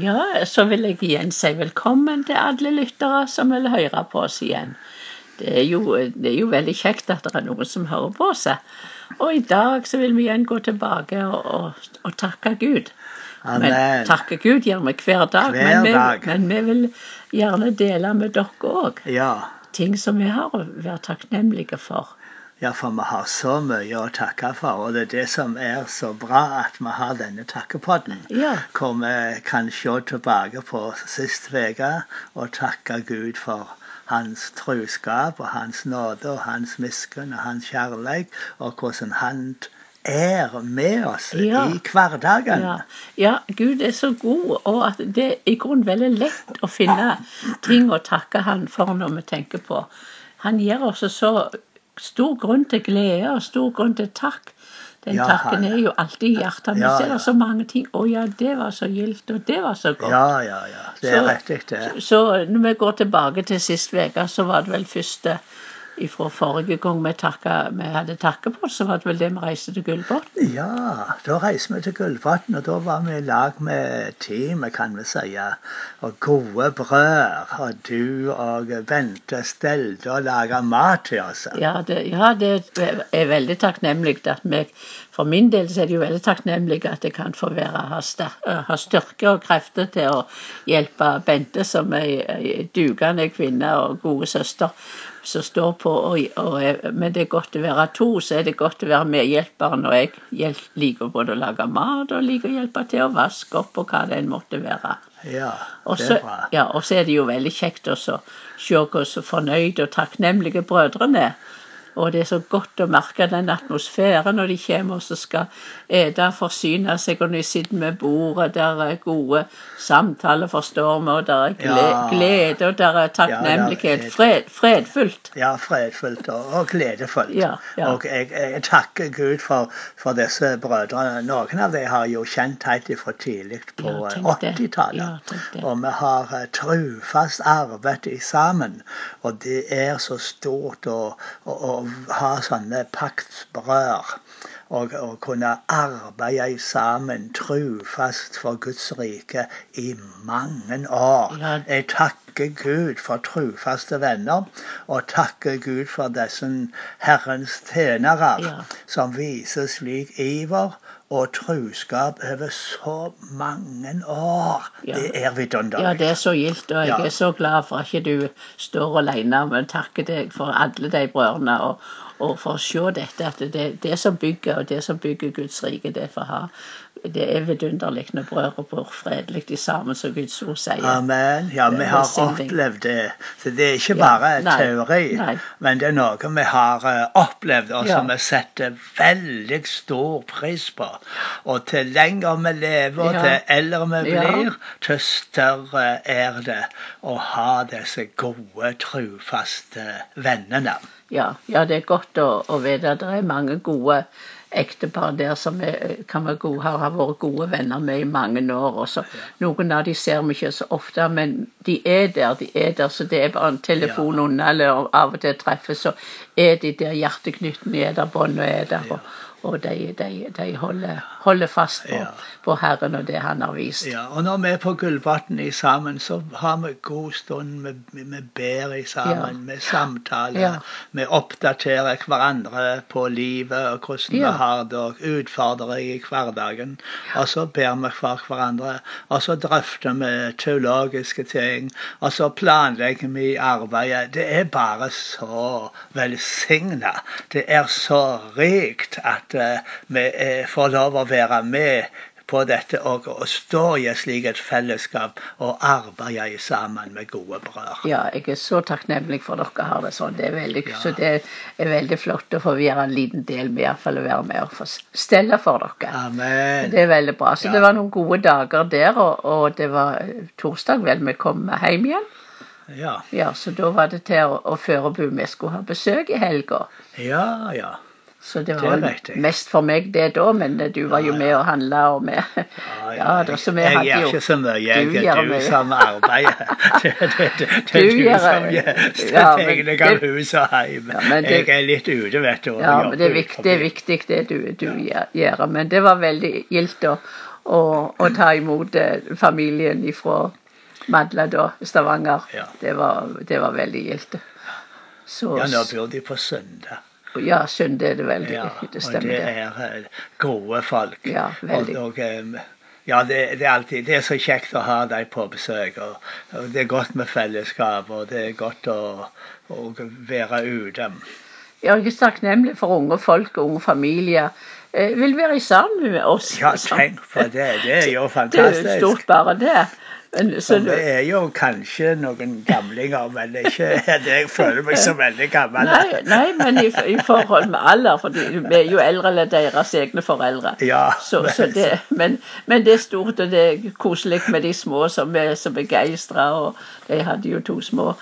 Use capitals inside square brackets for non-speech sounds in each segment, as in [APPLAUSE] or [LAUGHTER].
Ja, så vil jeg igjen si velkommen til alle lyttere som vil høre på oss igjen. Det er, jo, det er jo veldig kjekt at det er noen som hører på oss. Og i dag så vil vi igjen gå tilbake og, og, og takke Gud. Amen. Men takke Gud gjør vi hver dag, Hver men, vi, dag. men vi vil gjerne dele med dere òg Ja. ting som vi har å være takknemlige for. Ja, for vi har så mye å takke for. Og det er det som er så bra at vi har denne takkepodden. Ja. Hvor vi kan se tilbake på sist uke og takke Gud for hans truskap og hans nåde og hans miskunn og hans kjærlighet, og hvordan han er med oss Ja. i hverdagen. Ja, ja, Gud er så god, og at det er i grunnen veldig lett å finne ting å takke Han for når vi tenker på. Han gir oss så stor grunn til glede og stor grunn til takk. Den Ja, takken er jo alltid i hjertet. Men Ja, så er det så mange ting. 'Å ja, det var så gildt, og det var så godt'. Ja, ja, ja. Det er Så- riktig, det. Så når vi går tilbake til sist uke, så var det vel første fra forrige gang vi, takket, vi hadde takkepott, så var det vel det vi reiste til Gullbotn. Ja, da reiste vi til Gullbotn, og da var vi i lag med teamet, kan vi si. Og gode brød. Og du og Bente stelte og laga mat til oss. Ja, det, ja, det er veldig takknemlig at vi For min del så er det jo veldig takknemlig at jeg kan få være, ha, ha styrke og krefter til å hjelpe Bente, som er ei dugende kvinne og gode søster som står på. Og, og, er- men det er godt å være to, så er det godt å være medhjelperen. Og jeg liker både å lage mat og liker å hjelpe til å vaske opp og hva det enn måtte være. Ja, Og det så, bra. ja, og så er det jo veldig kjekt også å se hvor så fornøyde og takknemlige brødrene er. Og det er så godt å merke den atmosfæren når de kommer og så skal ete, forsyne seg, og når de sitter med bordet, der er gode samtaler, forstår vi, og der er glede, Ja. glede, og der er takknemlighet. Fred, fredfullt. Ja, fredfullt og, og gledefullt. Ja, ja. Og jeg, jeg takker Gud for, for disse brødrene. Noen av dem har jo kjent helt fra tidlig på Ja, eh, tenk det. 80-tallet. Ja, og vi har eh, trufast arbeidet sammen. Og det er så stort og, og, å ha sånne paktsbrød. Og, og kunne arbeide sammen trufast for Guds rike i mange år. Jeg takker Gud for trufaste venner, og takker Gud for disse Herrens tjenere, Ja. som viser slik iver og truskap over så mange år. Ja. Det er vidunderlig. Ja, det er så gildt, og jeg Ja. er så glad for at ikke du står alene, men takker deg for alle de brødrene, og, og for å se dette, at det, det som bygger, og det som bygger Guds rike, det får ha. Det er vidunderlig når brødre bor fredelig sammen, som Guds ord sier. Amen. Ja, vi har opplevd det. Så det er ikke Ja, bare nei, teori, nei. men det er noe vi har eh, opplevd, og som Ja. vi setter veldig stor pris på. Og til lenger vi lever, og Ja. til eldre vi Ja. blir, til større er det å ha disse gode, trufaste vennene. Ja, ja, det er godt å, å vite at det er mange gode ektepar der som er, kan være gode, har, vært gode venner med i mange år. Også. noen av de ser vi ikke så ofte, men de er der. de er der, Så det er bare en telefon unna, eller av og til treffes, så er de der. Hjerteknuten er der, båndet er der. Og, og de, de, de holder, holder fast på, Ja. på Herren og det Han har vist. Ja, og når vi er på Gullbotn i sammen, så har vi god stund. Vi, vi ber i sammen, vi samtaler. Ja. Vi oppdaterer hverandre på livet og hvordan Ja. vi har det, og utfordrer i hverdagen. Og så ber vi for hverandre, og så drøfter vi teologiske ting. Og så planlegger vi arbeidet. Det er bare så velsigna. Det er så rikt at uh, vi eh, får lov å være med på dette og, og stå i et slikt fellesskap og arbeide sammen med gode brødre. Ja, jeg er så takknemlig for dere har det sånn. Det er veldig, Ja. Så det er veldig flott å få være en liten del med, i hvert fall å være med og få stelle for dere. Amen. Det er veldig bra. Så Ja. det var noen gode dager der, og, og det var torsdag vel vi kom hjem igjen. Ja, Ja, Så da var det til å, å forberede vi skulle ha besøk i helga. ja. ja. Så det var det mest for meg det da, men du var jo med og handla og med Ja, da, så vi jeg hadde gjør jo ikke så mye. Jeg Du er du som arbeider. Det, det, det, det er du gjør- som gjør Ja, av hus og hjem. Ja, Jeg er litt ute, vet du. Ja, men det er viktig, det viktig det du, du gjør. Men det var veldig gildt å, å, å, ta imot eh, familien ifra Madla, da, Stavanger. Ja. Det, var, det var veldig gildt. Så Ja, nå bor de på Søndag. Ja, synd er det veldig. Ja, det stemmer, det det. er eh, gode folk. Ja, veldig. Og, og, em, ja, det, det er alltid Det er så kjekt å ha deg på besøk. Og, og det er godt med fellesskap, og det er godt å, å være ute. Jeg er takknemlig for unge folk og unge familier. Eh, vil være sammen med oss. Ja, tenk på det. Det er jo fantastisk. [LAUGHS] Det er jo stort bare det. Men, så vi er jo kanskje noen gamlinger, men ikke [LAUGHS] jeg føler meg så veldig gammel. nei, nei, men i, i forhold med alder, for vi er jo eldre enn deres egne foreldre. Ja, Så, så det, men, men det er stort, og det er koselig med de små som er så begeistra. Og de hadde jo to små.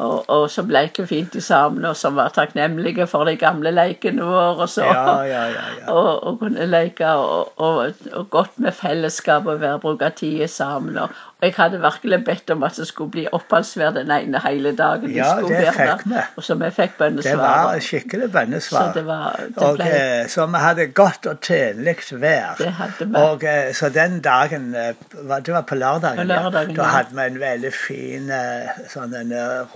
Og, og som leker fint sammen, og som var takknemlige for de gamle lekene våre. Så, ja, ja, ja, ja. [LAUGHS] og, og kunne leke, og, og, og godt med fellesskap og være, bruke tid sammen. Og, jeg hadde virkelig bedt om at det skulle bli oppholdsvær den ene hele dagen. Ja, skulle det fikk vi. Og så vi fikk Det var bønnesvar. skikkelig Så det var det ble, eh, så vi hadde godt og tjenlig vær. Det hadde vi. Og eh, så den dagen eh, Det var på lørdagen. På lørdagen. Da hadde vi en veldig fin sånn en eh,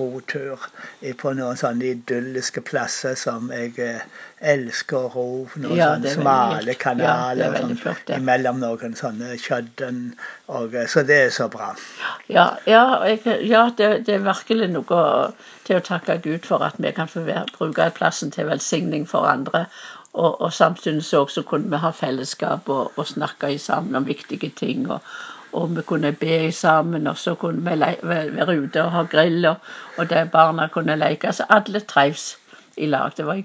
i- på noen sånne idylliske plasser som jeg eh, elsker å ro. Noen Ja, sånne smale. Ja, kanaler er sånn, flott, ja. imellom noen sånne kjødden. Og, eh, så det er så bra. Ja, ja, jeg, ja det, det er virkelig noe til å takke Gud for at vi kan få bruke plassen til velsigning for andre. Og, og samtidig så også kunne vi ha fellesskap og, og snakke sammen om viktige ting. Og, og vi kunne be sammen, og så kunne vi være ute og ha grill, og, og der barna kunne leke. Så alle trives i lag. Det var en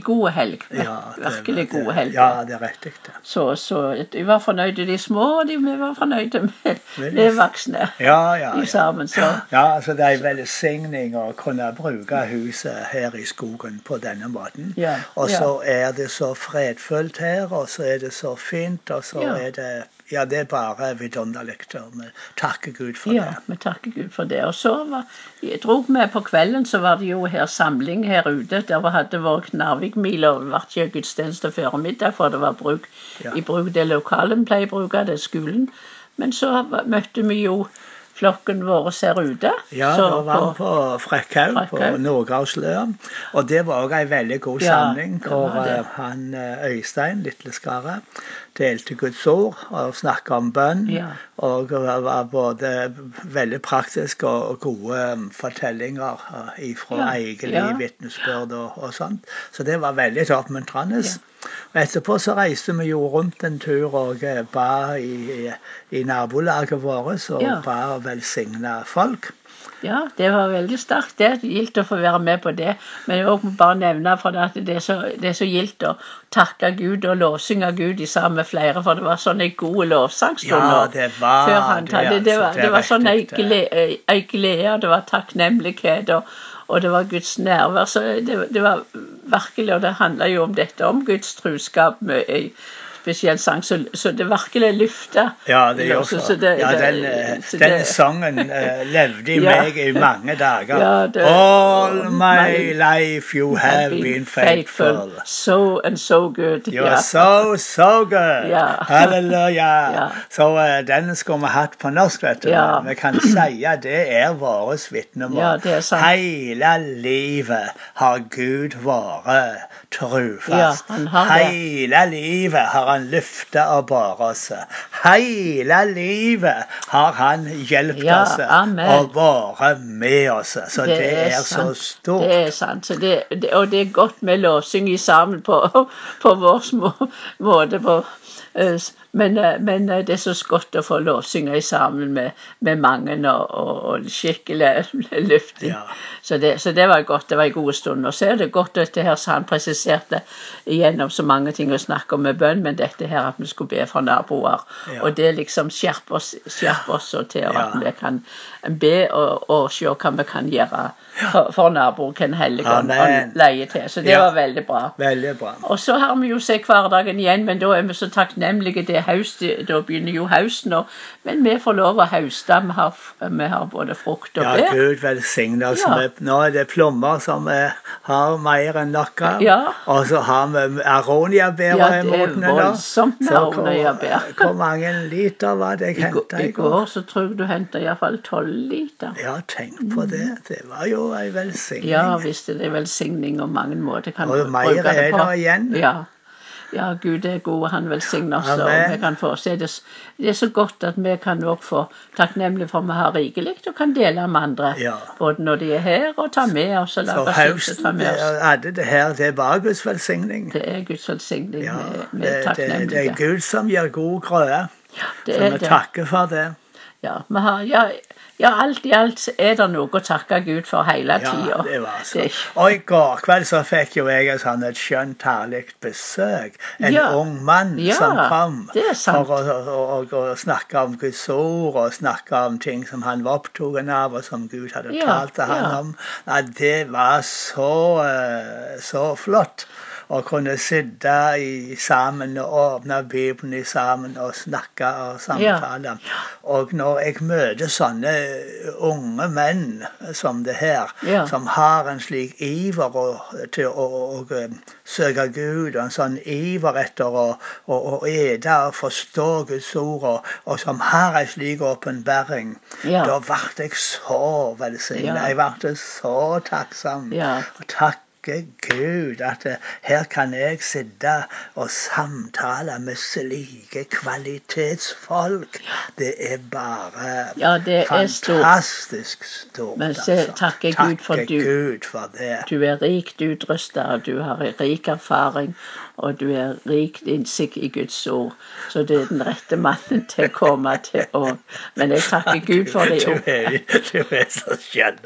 god, helg. Ja, det- virkelig god helg. Ja, det er riktig. Så, så de var fornøyde, de små, og de, vi var fornøyde med, de med voksne. Ja, ja, ja. sammen, så Ja, altså Det er en velsigning å kunne bruke huset her i skogen på denne måten. Ja, Og så er det så fredfullt her, og så er det så fint, og så er det Ja, det er bare vidunderlig. Vi takker Gud for Ja, det. vi takker Gud for det. Og så var, drog vi på kvelden, så var det jo her samling her ute. Der var- hadde vært Knarvikmila, og ble ikke gudstjeneste før middag, for det var bruk Ja. i bruk det lokale vi pleier å bruke, det er skolen. Men så møtte vi jo flokken vår her ute. Ja, så da var vi på Frekkhaug på Frekkhaug. Og det var òg ei veldig god samling, ja, hvor eh, han eh, Øystein Litleskaret delte Guds ord og snakka om bønn. Ja. Og det var både veldig praktisk og gode um, fortellinger fra Ja, eget liv, ja. vitnesbyrd og, og sånt. Så det var veldig oppmuntrende. Og etterpå så reiste vi jo rundt en tur og eh, ba i, i, i nabolaget vårt og Ja. ba velsigna folk. Ja, det var veldig sterkt. Det gildt å få være med på det. Men jeg må bare nevne for det at det er så, det er så gildt å takke Gud og lovsynge Gud i sammen med flere, for det var sånne gode lovsangstunder. Ja, det var før han det, talte. det, altså, var, det det var sånn ei glede, og det var takknemlighet, og, og det var Guds nærvær. Så det, det var virkelig, og det handla jo om dette, om Guds truskap spesiell sang, så, så det virkelig løfta. Ja, det gjør Så- så. det- ja, den, så det, den sangen eh, levde i [LAUGHS] Ja. meg i mange dager. Ja, det- All my life you have been faithful. So and so good. You're so, so good. Ja. [LAUGHS] Halleluja. Ja. Så uh, den skulle vi hatt på norsk, vet du. Vi kan si at det er vårt vitnemål. Hele livet har Gud vært trufast. Han. Hele livet har han løfta og båret oss. Hele livet har han hjulpet Ja, oss amen. og vært med oss. Så det, er, så stort. Det er sant. Det, det, og det er godt med lovsyng sammen på, [LAUGHS] på vår måte. På, men, eh, men eh, det er så godt å få lovsynge sammen med, med mange og, og, skikkelig luftig. [LAUGHS] Ja. Så, det, så det var godt. Det var en god stund. Og så er det godt dette her som han presiserte gjennom så mange ting å snakke om med bønn, men dette her at vi skulle be for naboer. Ja. Og det liksom skjerper oss, skjerper oss så til at vi kan be og, og se hva vi kan gjøre for, for naboer, hvem Helligånd Amen. leier til. Så det var veldig bra. Veldig bra. Og så har vi jo sett hverdagen igjen, men da er vi så takknemlige. Det høst, da begynner jo høsten nå. Men vi får lov å høste. Vi har, vi har både frukt og bær. Ja. Gud velsigne oss. Ja. Nå er det plommer som har mer enn nok av. Ja. Og så har vi aroniabær Ja, i det er modne nå. voldsomt med hvor- aroniabær. [LAUGHS] Hvor mange liter var det jeg I, går, I går så tror jeg du henta iallfall tolv liter. Ja, tenk på det. Det var jo ei velsigning. Ja visst er det velsigning og mange måter. Kan Og det mer det er det igjen. Ja. Ja, Gud er god, og han velsigner oss. Og vi kan få se det, det er så godt at vi kan også få takknemlig for vi har rikelig og kan dele med andre. Ja. Både når de er her, og ta med oss og Så lage oss ta med det, oss. hadde det her, det var Guds velsigning. Det er Guds velsigning. Ja, med, med det, er det, det er. Gud som gir god grøde. Ja, det Så er vi det. takker for det. Ja, vi har, ja, ja, alt i alt er det noe å takke Gud for hele Ja, tida. det var så. Og i går kveld så fikk jo jeg et sånn et skjønt, herlig besøk. En Ja. ung mann Ja, som kom for å, å, å, snakke om Guds ord og snakke om ting som han var opptatt av, og som Gud hadde Ja, talt til han om. Ja, det var så, eh, så flott. Å kunne sitte i, sammen og åpne Bibelen i sammen og snakke og samtale. Og når jeg møter sånne unge menn som det her, Ja. som har en slik iver og, til å, å, å søke Gud, og en sånn iver etter å, å, å ete og forstå Guds ord, og, og som har en slik åpenbaring, Ja. da ble jeg så velsignet. Ja. Jeg ble så takksom. Ja. Og takke Gud at eh, her kan jeg sitte og samtale med slike kvalitetsfolk. Det er bare Ja, det er stort. fantastisk stort. Men se, takke Gud for du- Gud for det. Du er rikt utrusta, du har rik erfaring, og du er rikt innsikt i Guds ord. Så du er den rette mannen til å komme til å Men jeg takker Gud for de unge. du er så skjønn.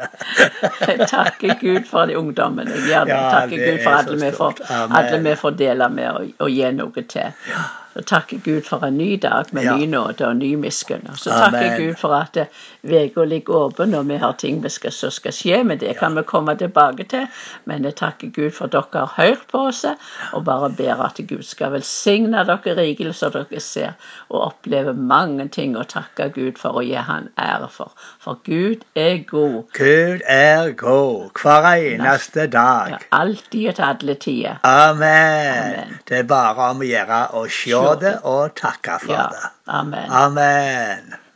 Jeg takker Gud for de ungdommene. Jeg gjør det. Jeg takker Gud for alle vi får dele med og, og gi noe til. Så takker Gud for en ny dag med Ja. ny nåde og ny miskunn. Og så takker. Gud for at uka ligger åpen, og vi har ting vi skal, som skal skje. Men det kan vi komme tilbake til. Men jeg takker Gud for at dere har hørt på oss, og bare ber at Gud skal velsigne dere rikelig, så dere ser og opplever mange ting å takke Gud for og gi Han ære for. For Gud er god. Gud er god hver eneste dag. Ja, alltid og til alle tider. Amen. Amen. Det er bare om å gjøre å se Det og takke for det. Amen. Amen.